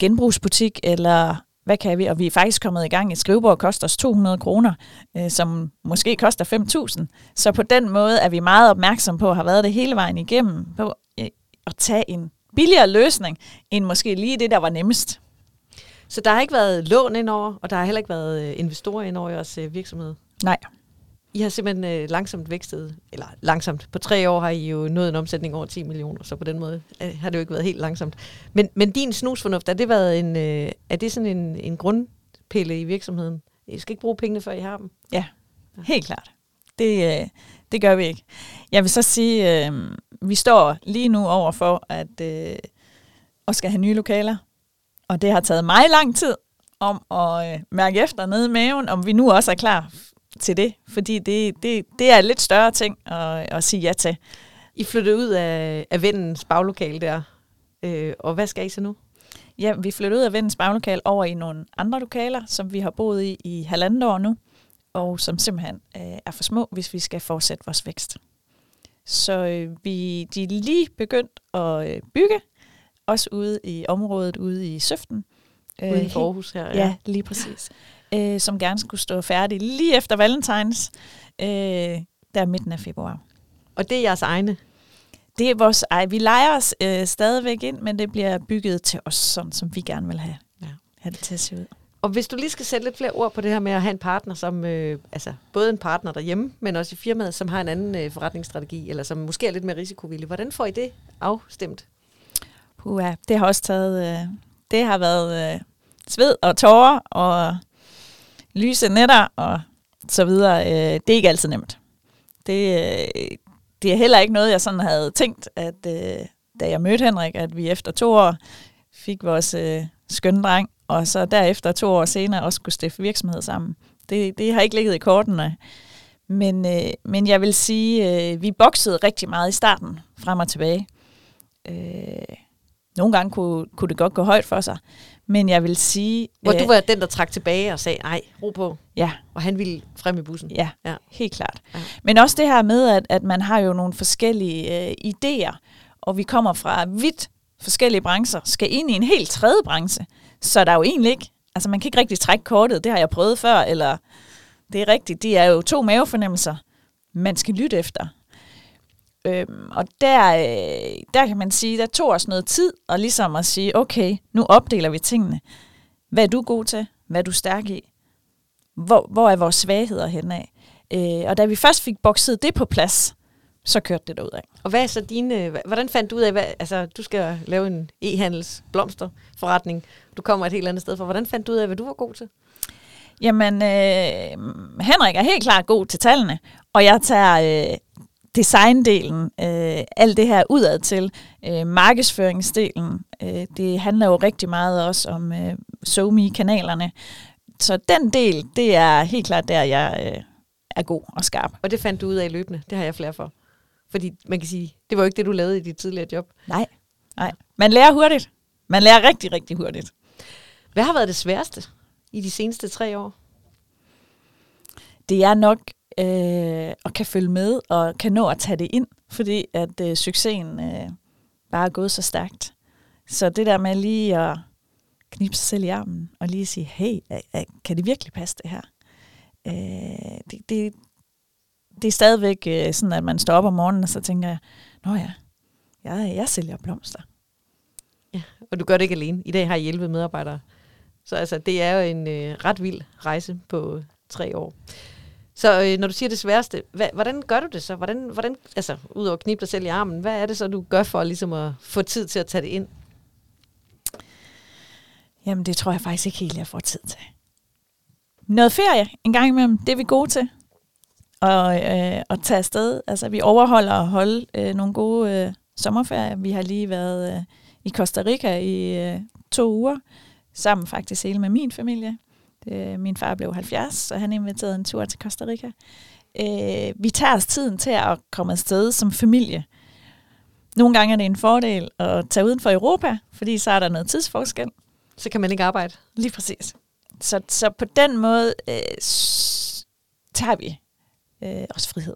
genbrugsbutik, eller hvad kan vi? Og vi er faktisk kommet i gang. Et skrivebord koster os 200 kroner, øh, som måske koster 5.000. Så på den måde er vi meget opmærksom på, at have været det hele vejen igennem, på øh, at tage en billigere løsning, end måske lige det, der var nemmest. Så der har ikke været lån indover, og der har heller ikke været øh, investorer indover i jeres øh, virksomhed? Nej. I har simpelthen øh, langsomt vækstet, eller langsomt, på tre år har I jo nået en omsætning over 10 millioner, så på den måde øh, har det jo ikke været helt langsomt. Men, men din snusfornuft, er det, været en, øh, er det sådan en, en grundpille i virksomheden? I skal ikke bruge pengene, før I har dem? Ja, helt klart. Det, øh, det gør vi ikke. Jeg vil så sige, øh, vi står lige nu over for at, øh, at skal have nye lokaler. Og det har taget mig lang tid om at øh, mærke efter nede i maven, om vi nu også er klar til det. Fordi det, det, det er en lidt større ting at, at sige ja til. I flyttede ud af, af vennens baglokale der. Øh, og hvad skal I så nu? Ja, vi flyttede ud af vennens baglokale over i nogle andre lokaler, som vi har boet i i halvandet år nu, og som simpelthen øh, er for små, hvis vi skal fortsætte vores vækst. Så øh, vi, de er lige begyndt at øh, bygge, også ude i området, ude i Søften. Ude i Aarhus her, ja. Ja, lige præcis. Øh, som gerne skulle stå færdig lige efter Valentines, øh, der midten af februar. Og det er jeres egne? Det er vores ej, Vi leger os øh, stadigvæk ind, men det bliver bygget til os, sådan som vi gerne vil have, ja. have det til at se ud. Og hvis du lige skal sætte lidt flere ord på det her med at have en partner, som øh, altså både en partner derhjemme, men også i firmaet, som har en anden øh, forretningsstrategi, eller som måske er lidt mere risikovillig. Hvordan får I det afstemt? Puha, det har også taget, øh, det har været øh, sved og tårer og lyse netter og så videre. Øh, det er ikke altid nemt. Det, øh, det er heller ikke noget, jeg sådan havde tænkt, at øh, da jeg mødte Henrik, at vi efter to år fik vores øh, skønne dreng, og så derefter to år senere også skulle stifte virksomhed sammen. Det, det har ikke ligget i kortene. Men, øh, men jeg vil sige, øh, vi boksede rigtig meget i starten, frem og tilbage. Øh, nogle gange kunne, kunne det godt gå højt for sig. Men jeg vil sige... Hvor øh, du var den, der trak tilbage og sagde, nej, ro på. Ja. Og han ville frem i bussen. Ja, ja. helt klart. Ja. Men også det her med, at, at man har jo nogle forskellige øh, idéer, og vi kommer fra vidt forskellige brancher, skal ind i en helt tredje branche. Så der er jo egentlig ikke... Altså, man kan ikke rigtig trække kortet. Det har jeg prøvet før, eller... Det er rigtigt. Det er jo to mavefornemmelser, man skal lytte efter. Øhm, og der, øh, der kan man sige, der tog os noget tid, og ligesom at sige, okay, nu opdeler vi tingene. Hvad er du god til? Hvad er du stærk i? Hvor, hvor er vores svagheder henad? Øh, og da vi først fik bokset det på plads, så kørte det derud af. Og hvad er så dine, hvordan fandt du ud af, hvad, altså du skal lave en e-handels blomsterforretning, du kommer et helt andet sted fra. Hvordan fandt du ud af, hvad du var god til? Jamen, øh, Henrik er helt klart god til tallene, og jeg tager øh, designdelen, øh, alt det her udad til, øh, markedsføringsdelen, øh, det handler jo rigtig meget også om øh, SoMe-kanalerne. Så den del, det er helt klart der, jeg øh, er god og skarp. Og det fandt du ud af løbende, det har jeg flere for. Fordi man kan sige, det var jo ikke det, du lavede i dit tidligere job. Nej, nej. Man lærer hurtigt. Man lærer rigtig, rigtig hurtigt. Hvad har været det sværeste i de seneste tre år? Det er nok øh, og kan følge med og kan nå at tage det ind, fordi at øh, succesen øh, bare er gået så stærkt. Så det der med lige at knibe sig selv i armen og lige sige, hey, kan det virkelig passe det her? Øh, det, det, det er stadigvæk øh, sådan, at man står op om morgenen, og så tænker jeg, nå ja, jeg, jeg sælger blomster. Ja, og du gør det ikke alene. I dag har I hjælpet medarbejdere. Så altså, det er jo en øh, ret vild rejse på øh, tre år. Så øh, når du siger det sværeste, hvad, hvordan gør du det så? Hvordan, hvordan, altså, udover at knibe dig selv i armen, hvad er det så, du gør for ligesom at få tid til at tage det ind? Jamen, det tror jeg faktisk ikke helt, jeg får tid til. Noget ferie en gang imellem, det er vi gode til. Og øh, at tage afsted. Altså, vi overholder at holde øh, nogle gode øh, sommerferier. Vi har lige været øh, i Costa Rica i øh, to uger, sammen faktisk hele med min familie. Det, min far blev 70, så han inviterede en tur til Costa Rica. Øh, vi tager os tiden til at komme afsted som familie. Nogle gange er det en fordel at tage uden for Europa, fordi så er der noget tidsforskel. Så kan man ikke arbejde. Lige præcis. Så, så på den måde øh, tager vi øh, også frihed.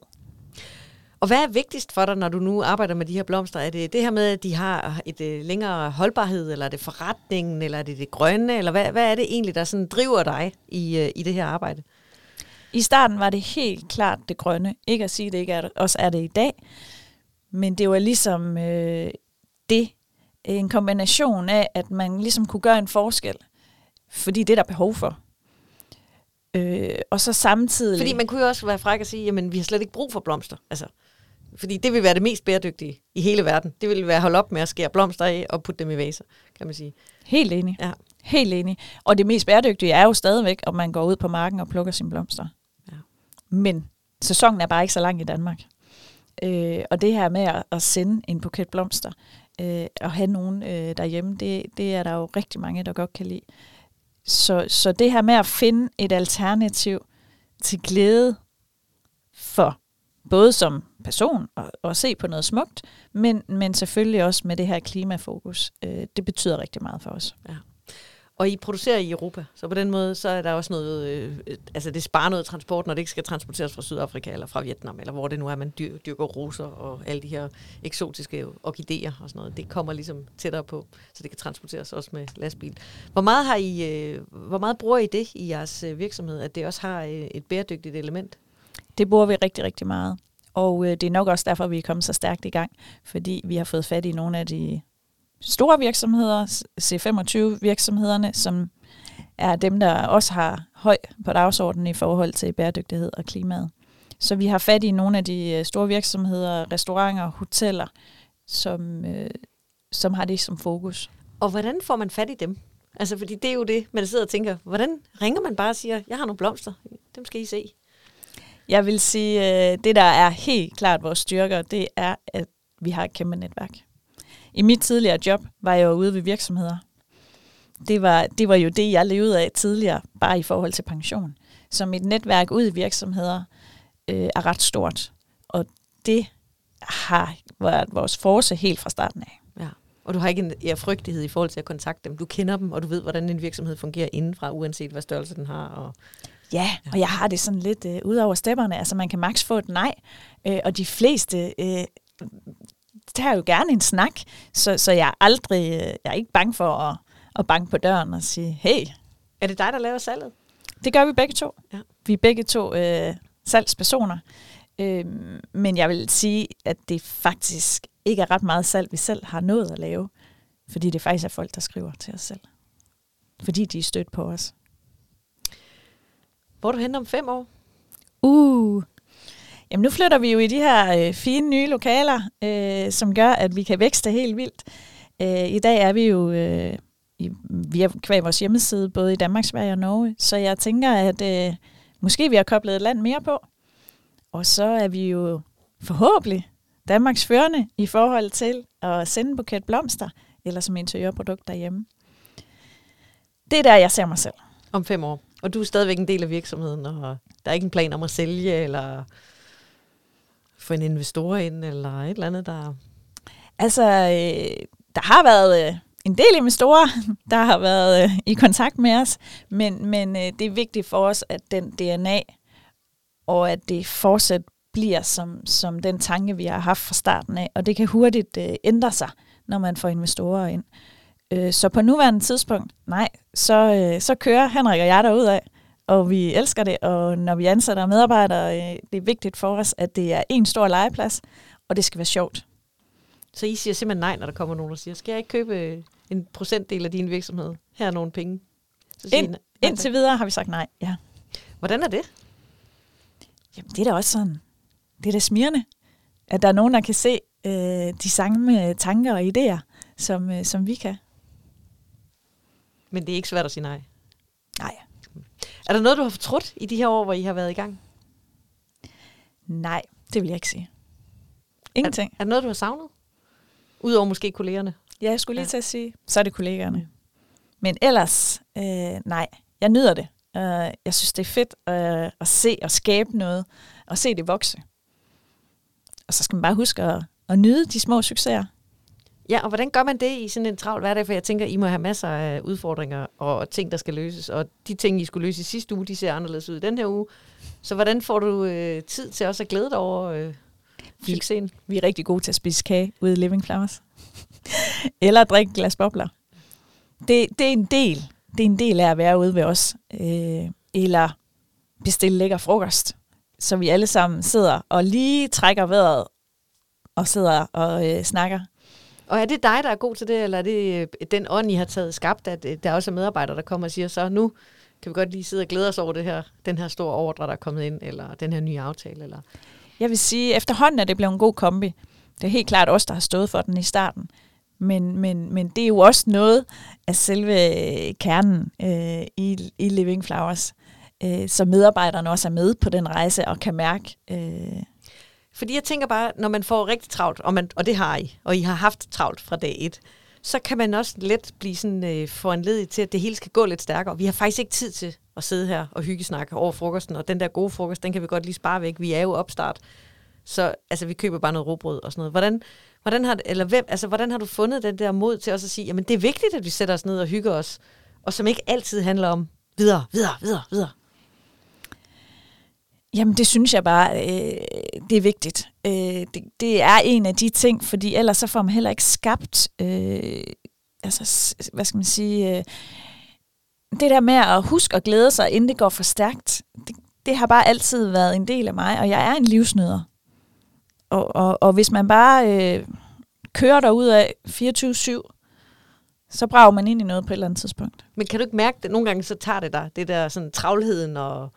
Og hvad er vigtigst for dig, når du nu arbejder med de her blomster? Er det det her med, at de har et øh, længere holdbarhed, eller er det forretningen, eller er det det grønne, eller hvad, hvad er det egentlig, der sådan driver dig i, øh, i det her arbejde? I starten var det helt klart det grønne. Ikke at sige, det ikke er, også er det i dag, men det var ligesom øh, det, en kombination af, at man ligesom kunne gøre en forskel, fordi det er der behov for. Øh, og så samtidig... Fordi man kunne jo også være fræk og sige, jamen vi har slet ikke brug for blomster. Altså, fordi det vil være det mest bæredygtige i hele verden. Det vil være at holde op med at skære blomster af og putte dem i vaser, kan man sige. Helt enig. Ja. Helt enig. Og det mest bæredygtige er jo stadigvæk, om man går ud på marken og plukker sine blomster. Ja. Men sæsonen er bare ikke så lang i Danmark. Øh, og det her med at, at sende en buket blomster øh, og have nogen øh, derhjemme, det, det er der jo rigtig mange, der godt kan lide. Så, så det her med at finde et alternativ til glæde for både som person og, og se på noget smukt, men, men selvfølgelig også med det her klimafokus. Øh, det betyder rigtig meget for os. Ja. Og I producerer i Europa, så på den måde, så er der også noget, øh, altså det sparer noget transport, når det ikke skal transporteres fra Sydafrika eller fra Vietnam, eller hvor det nu er, man dyr, dyrker roser og alle de her eksotiske orkideer og sådan noget. Det kommer ligesom tættere på, så det kan transporteres også med lastbil. Hvor meget, har I, øh, hvor meget bruger I det i jeres øh, virksomhed, at det også har øh, et bæredygtigt element? Det bruger vi rigtig, rigtig meget. Og øh, det er nok også derfor, vi er kommet så stærkt i gang, fordi vi har fået fat i nogle af de store virksomheder, C25 virksomhederne, som er dem, der også har høj på dagsordenen i forhold til bæredygtighed og klimaet. Så vi har fat i nogle af de øh, store virksomheder, restauranter, hoteller, som, øh, som har det som fokus. Og hvordan får man fat i dem? Altså, fordi det er jo det, man sidder og tænker, hvordan ringer man bare og siger, jeg har nogle blomster, dem skal I se. Jeg vil sige, øh, det der er helt klart vores styrker, det er, at vi har et kæmpe netværk. I mit tidligere job var jeg jo ude ved virksomheder. Det var, det var jo det, jeg levede af tidligere, bare i forhold til pension. Så mit netværk ud i virksomheder øh, er ret stort. Og det har været vores force helt fra starten af. Ja. Og du har ikke en ja, frygtighed i forhold til at kontakte dem. Du kender dem, og du ved, hvordan en virksomhed fungerer indenfra, uanset hvad størrelse den har. Og Ja, og jeg har det sådan lidt øh, ud over stepperne. Altså man kan maks få et nej, øh, og de fleste øh, tager jo gerne en snak, så, så jeg er aldrig, øh, jeg er ikke bange for at, at banke på døren og sige, hey. Er det dig, der laver salget? Det gør vi begge to. Ja. Vi er begge to øh, salgspersoner. Øh, men jeg vil sige, at det faktisk ikke er ret meget salg, vi selv har nået at lave. Fordi det faktisk er folk, der skriver til os selv. Fordi de er stødt på os. Hvor er du henne om fem år? Uh, Jamen nu flytter vi jo i de her øh, fine nye lokaler, øh, som gør, at vi kan vækste helt vildt. Øh, I dag er vi jo øh, i, via kvæg vores hjemmeside, både i Danmark, Sverige og Norge. Så jeg tænker, at øh, måske vi har koblet et land mere på. Og så er vi jo forhåbentlig Danmarks førende i forhold til at sende en buket blomster, eller som interiørprodukt derhjemme. Det er der, jeg ser mig selv. Om fem år. Og du er stadigvæk en del af virksomheden, og der er ikke en plan om at sælge, eller få en investor ind, eller et eller andet, der... Altså, øh, der har været øh, en del investorer, der har været øh, i kontakt med os, men, men øh, det er vigtigt for os, at den DNA, og at det fortsat bliver som, som den tanke, vi har haft fra starten af, og det kan hurtigt øh, ændre sig, når man får investorer ind. Øh, så på nuværende tidspunkt, nej, så, øh, så kører Henrik og jeg derud af, og vi elsker det, og når vi ansætter medarbejdere, øh, det er vigtigt for os, at det er en stor legeplads, og det skal være sjovt. Så I siger simpelthen nej, når der kommer nogen og siger, skal jeg ikke købe en procentdel af din virksomhed? Her er nogle penge. Så Ind, nej, indtil videre har vi sagt nej, ja. Hvordan er det? Jamen, det er da også sådan, det er da smirrende, at der er nogen, der kan se øh, de samme tanker og idéer, som, øh, som vi kan. Men det er ikke svært at sige nej? Nej. Er der noget, du har fortrudt i de her år, hvor I har været i gang? Nej, det vil jeg ikke sige. Ingenting. Er, er der noget, du har savnet? Udover måske kollegerne? Ja, jeg skulle lige ja. til at sige, så er det kollegerne. Men ellers, øh, nej, jeg nyder det. Uh, jeg synes, det er fedt uh, at se og skabe noget, og se det vokse. Og så skal man bare huske at, at nyde de små succeser. Ja, og hvordan gør man det i sådan en travl hverdag? For jeg tænker, I må have masser af udfordringer og ting, der skal løses. Og de ting, I skulle løse i sidste uge, de ser anderledes ud i den her uge. Så hvordan får du øh, tid til også at glæde dig over øh, succesen? Vi, vi er rigtig gode til at spise kage ude i Living Flowers. Eller drikke glas bobler. Det, det er en del. Det er en del af at være ude ved os. Øh, eller bestille lækker frokost. Så vi alle sammen sidder og lige trækker vejret og sidder og øh, snakker og er det dig, der er god til det, eller er det øh, den ånd, I har taget skabt, at øh, der også er medarbejdere, der kommer og siger, så nu kan vi godt lige sidde og glæde os over det her, den her store ordre, der er kommet ind, eller den her nye aftale? Eller? Jeg vil sige, efterhånden er det blevet en god kombi. Det er helt klart os, der har stået for den i starten. Men, men, men det er jo også noget af selve øh, kernen øh, i, i Living Flowers, øh, så medarbejderne også er med på den rejse og kan mærke, øh, fordi jeg tænker bare, når man får rigtig travlt, og, man, og det har I, og I har haft travlt fra dag et, så kan man også let blive sådan øh, foranledet til, at det hele skal gå lidt stærkere. Vi har faktisk ikke tid til at sidde her og hyggesnakke over frokosten, og den der gode frokost, den kan vi godt lige spare væk. Vi er jo opstart. Så altså, vi køber bare noget råbrød og sådan noget. Hvordan, hvordan, har, eller hvem, altså, hvordan har du fundet den der mod til også at sige, jamen det er vigtigt, at vi sætter os ned og hygger os, og som ikke altid handler om videre, videre, videre, videre. Jamen, det synes jeg bare, øh, det er vigtigt. Øh, det, det er en af de ting, fordi ellers så får man heller ikke skabt, øh, altså, hvad skal man sige, øh, det der med at huske og glæde sig, inden det går for stærkt, det, det har bare altid været en del af mig, og jeg er en livsnyder. Og, og, og hvis man bare øh, kører derud af 24-7, så brager man ind i noget på et eller andet tidspunkt. Men kan du ikke mærke det? Nogle gange så tager det dig, det der sådan travlheden og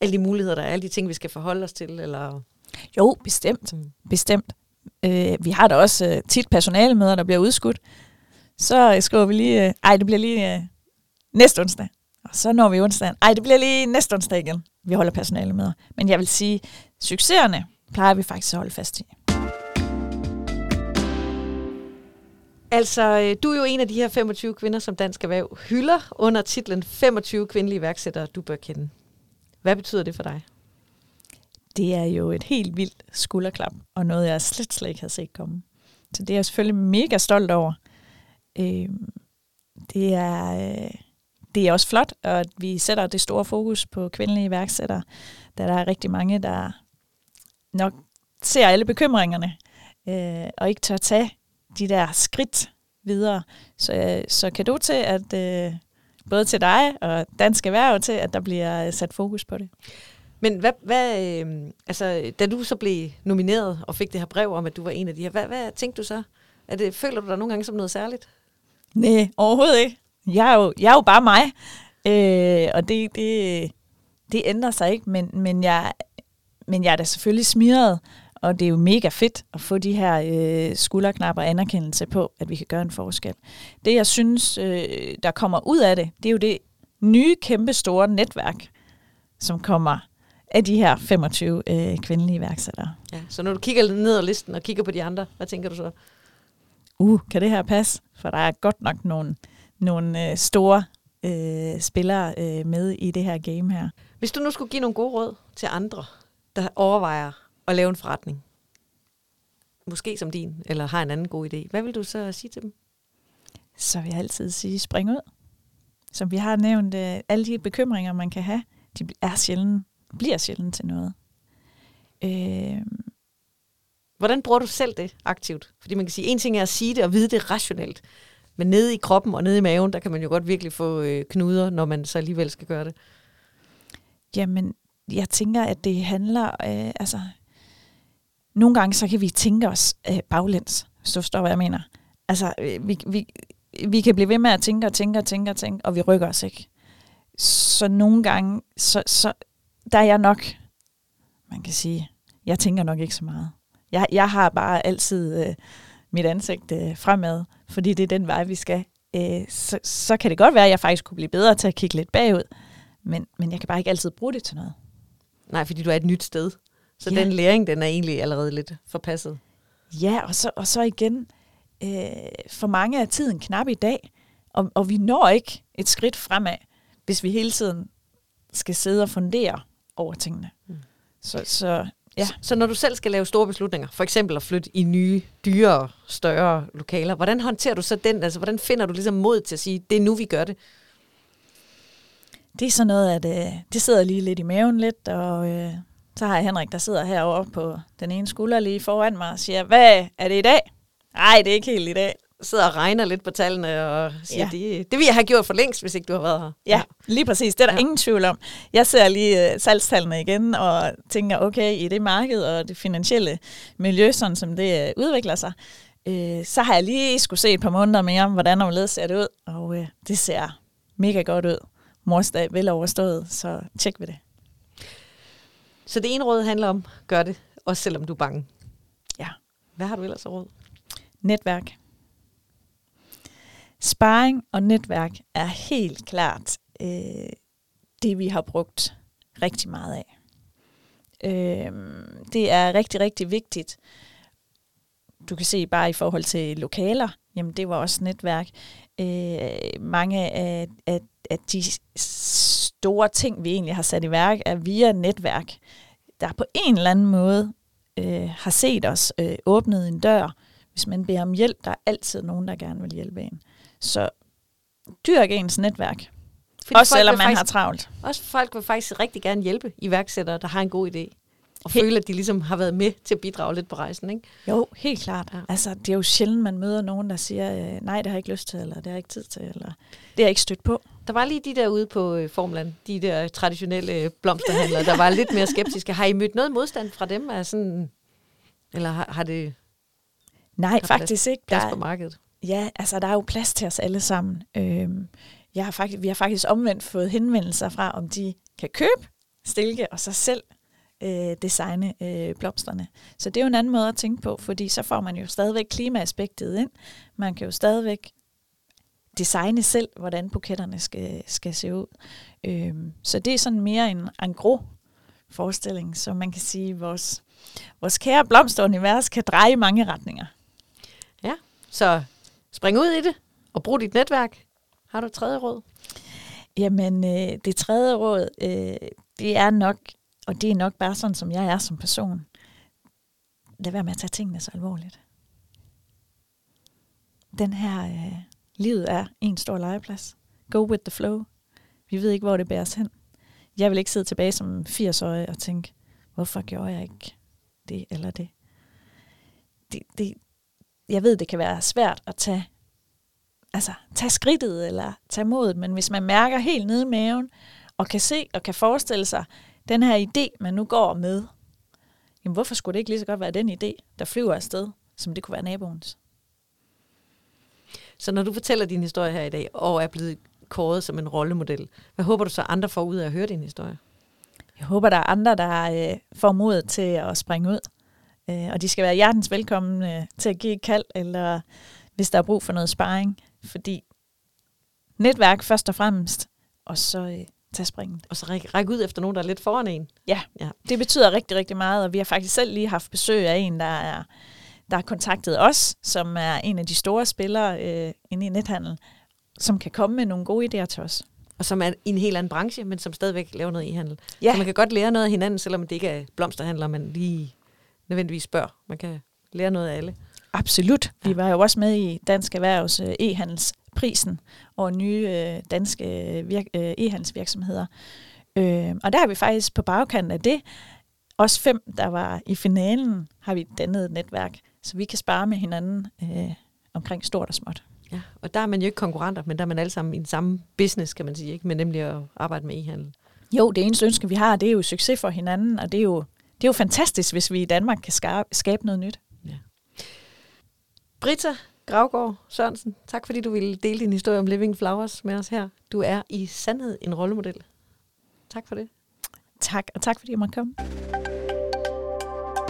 alle de muligheder, der er, alle de ting, vi skal forholde os til? Eller? Jo, bestemt. Mm. Bestemt. Øh, vi har da også øh, tit personalemøder, der bliver udskudt. Så skriver vi lige, øh, ej, det bliver lige øh, næste onsdag. Og så når vi onsdag. Ej, det bliver lige næste onsdag igen. Vi holder personalemøder. Men jeg vil sige, succeserne plejer vi faktisk at holde fast i. Altså, øh, du er jo en af de her 25 kvinder, som Dansk Erhverv hylder under titlen 25 kvindelige iværksættere, du bør kende. Hvad betyder det for dig? Det er jo et helt vildt skulderklap, og noget, jeg slet, slet ikke havde set komme. Så det er jeg selvfølgelig mega stolt over. Øh, det, er, øh, det er også flot, at vi sætter det store fokus på kvindelige iværksættere, da der er rigtig mange, der nok ser alle bekymringerne, øh, og ikke tør tage de der skridt videre. Så, øh, så kan du til, at øh, både til dig og Dansk Erhverv til, at der bliver sat fokus på det. Men hvad, hvad øh, altså, da du så blev nomineret og fik det her brev om, at du var en af de her, hvad, hvad tænkte du så? Er det, føler du dig nogle gange som noget særligt? Nej, overhovedet ikke. Jeg er jo, jeg er jo bare mig, øh, og det, det, det ændrer sig ikke, men, men jeg, men jeg er da selvfølgelig smiret, og det er jo mega fedt at få de her øh, skulderknapper og anerkendelse på, at vi kan gøre en forskel. Det, jeg synes, øh, der kommer ud af det, det er jo det nye, kæmpe store netværk, som kommer af de her 25 øh, kvindelige iværksættere. Ja, så når du kigger ned ad listen og kigger på de andre, hvad tænker du så? Uh, kan det her passe? For der er godt nok nogle, nogle øh, store øh, spillere øh, med i det her game her. Hvis du nu skulle give nogle gode råd til andre, der overvejer at lave en forretning, måske som din, eller har en anden god idé, hvad vil du så sige til dem? Så vil jeg altid sige, spring ud. Som vi har nævnt, øh, alle de bekymringer, man kan have, de er sjældent, bliver sjældent til noget. Øh, Hvordan bruger du selv det aktivt? Fordi man kan sige, en ting er at sige det og vide det rationelt, men nede i kroppen og nede i maven, der kan man jo godt virkelig få øh, knuder, når man så alligevel skal gøre det. Jamen, jeg tænker, at det handler, øh, altså, nogle gange så kan vi tænke os øh, baglæns, hvis du forstår, hvad jeg mener. Altså, øh, vi, vi, vi kan blive ved med at tænke og tænke og tænke og tænke, og vi rykker os ikke. Så nogle gange, så, så der er jeg nok, man kan sige, jeg tænker nok ikke så meget. Jeg, jeg har bare altid øh, mit ansigt øh, fremad, fordi det er den vej, vi skal. Øh, så, så kan det godt være, at jeg faktisk kunne blive bedre til at kigge lidt bagud, men, men jeg kan bare ikke altid bruge det til noget. Nej, fordi du er et nyt sted. Så Ja. den læring, den er egentlig allerede lidt forpasset. Ja, og så, og så igen, øh, for mange er tiden knap i dag, og, og vi når ikke et skridt fremad, hvis vi hele tiden skal sidde og fundere over tingene. Mm. Så, så Ja. Så, så når du selv skal lave store beslutninger, for eksempel at flytte i nye, dyrere, større lokaler, hvordan håndterer du så den? Altså, hvordan finder du ligesom mod til at sige, det er nu, vi gør det? det er sådan noget, at øh, det sidder lige lidt i maven lidt, og øh, så har jeg Henrik, der sidder herovre på den ene skulder lige foran mig og siger, hvad er det i dag? Nej, det er ikke helt i dag. Sidder og regner lidt på tallene og siger, Ja. det, det vil jeg have gjort for længst, hvis ikke du har været her. Ja, lige præcis. Det er der ja. Ingen tvivl om. Jeg ser lige uh, salgstallene igen og tænker, okay, i det marked og det finansielle miljø, sådan som det uh, udvikler sig, uh, så har jeg lige skulle se et par måneder mere om, hvordan omledes ser det ud. Og uh, det ser mega godt ud. Morsdag vel overstået, så tjek ved det. Så det ene råd handler om, gør det, også selvom du er bange. Ja. Hvad har du ellers af råd? Netværk. Sparring og netværk er helt klart øh, det, vi har brugt rigtig meget af. Øh, det er rigtig, rigtig vigtigt. Du kan se bare i forhold til lokaler, jamen det var også netværk. Øh, mange af, af, af de store ting, vi egentlig har sat i værk, er via netværk, der på en eller anden måde øh, har set os øh, åbnet en dør, hvis man beder om hjælp, der er altid nogen, der gerne vil hjælpe en. Så dyrk ens netværk. Fordi Også selvom man faktisk, har travlt. Også folk vil faktisk rigtig gerne hjælpe iværksættere, der har en god idé. Og Helt- føle, at de ligesom har været med til at bidrage lidt på rejsen, ikke? Jo, helt klart. Ja. Ja. Altså, det er jo sjældent, man møder nogen, der siger, øh, nej, det har jeg ikke lyst til, eller det har jeg ikke tid til, eller det har jeg ikke stødt på. Der var lige de der ude på øh, Formland, de der traditionelle øh, blomsterhandlere, der var lidt mere skeptiske. Har I mødt noget modstand fra dem? Er sådan, eller har, har det Nej, plads- faktisk ikke. plads Der, på markedet? ja, altså, der er jo plads til os alle sammen. Øhm, jeg har faktisk, vi har faktisk omvendt fået henvendelser fra, om de kan købe stilke og så selv øh, designe øh, blomsterne. Så det er jo en anden måde at tænke på, fordi så får man jo stadigvæk klimaaspektet ind. Man kan jo stadigvæk designe selv, hvordan buketterne skal, skal se ud. Øhm, så det er sådan mere en angro forestilling, så man kan sige, at vores, vores kære blomsterunivers kan dreje i mange retninger. Så spring ud i det, og brug dit netværk. Har du et tredje råd? Jamen, øh, det tredje råd, øh, det er nok, og det er nok bare sådan, som jeg er som person. Lad være med at tage tingene så alvorligt. Den her, øh, livet er en stor legeplads. Go with the flow. Vi ved ikke, hvor det bærer os hen. Jeg vil ikke sidde tilbage som 80-årig og tænke, hvorfor gjorde jeg ikke det eller det? det, det jeg ved, det kan være svært at tage altså, tage skridtet eller tage modet, men hvis man mærker helt nede i maven, og kan se og kan forestille sig den her idé, man nu går med, jamen hvorfor skulle det ikke lige så godt være den idé, der flyver afsted, som det kunne være naboens? Så når du fortæller din historie her i dag, og er blevet kåret som en rollemodel, hvad håber du så andre får ud af at høre din historie? jeg håber, der er andre, der øh, får mod til at springe ud. Øh, og de skal være hjertens velkommen øh, til at give et kald, eller hvis der er brug for noget sparring. Fordi netværk først og fremmest, og så øh, tage springet. Og så række ræk ud efter nogen, der er lidt foran en. Ja, ja, det betyder rigtig, rigtig meget, og vi har faktisk selv lige haft besøg af en, der er der har kontaktet os, som er en af de store spillere øh, inde i nethandel, som kan komme med nogle gode idéer til os. Og som er i en helt anden branche, men som stadigvæk laver noget i handel. Ja. Så man kan godt lære noget af hinanden, selvom det ikke er blomsterhandler, man lige nødvendigvis spørger. Man kan lære noget af alle. Absolut. Ja. Vi var jo også med i Dansk Erhvervs øh, e-handelsprisen og nye øh, danske virk- øh, e-handelsvirksomheder. Øh, og der har vi faktisk på bagkanten af det, også fem, der var i finalen, har vi dannet et netværk, så vi kan spare med hinanden øh, omkring stort og småt. Ja, og der er man jo ikke konkurrenter, men der er man alle sammen i den samme business, kan man sige, ikke? men nemlig at arbejde med e-handel. Jo, det eneste ønske, vi har, det er jo succes for hinanden, og det er jo, det er jo fantastisk, hvis vi i Danmark kan skabe noget nyt. Ja. Britta Gravgaard Sørensen, tak fordi du ville dele din historie om Living Flowers med os her. Du er i sandhed en rollemodel. Tak for det. Tak, og tak fordi jeg måtte komme.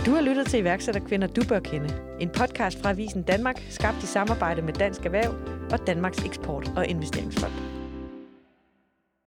Du har lyttet til iværksætterkvinder, du bør kende. En podcast fra Avisen Danmark, skabt i samarbejde med Dansk Erhverv og Danmarks Eksport- og Investeringsfond.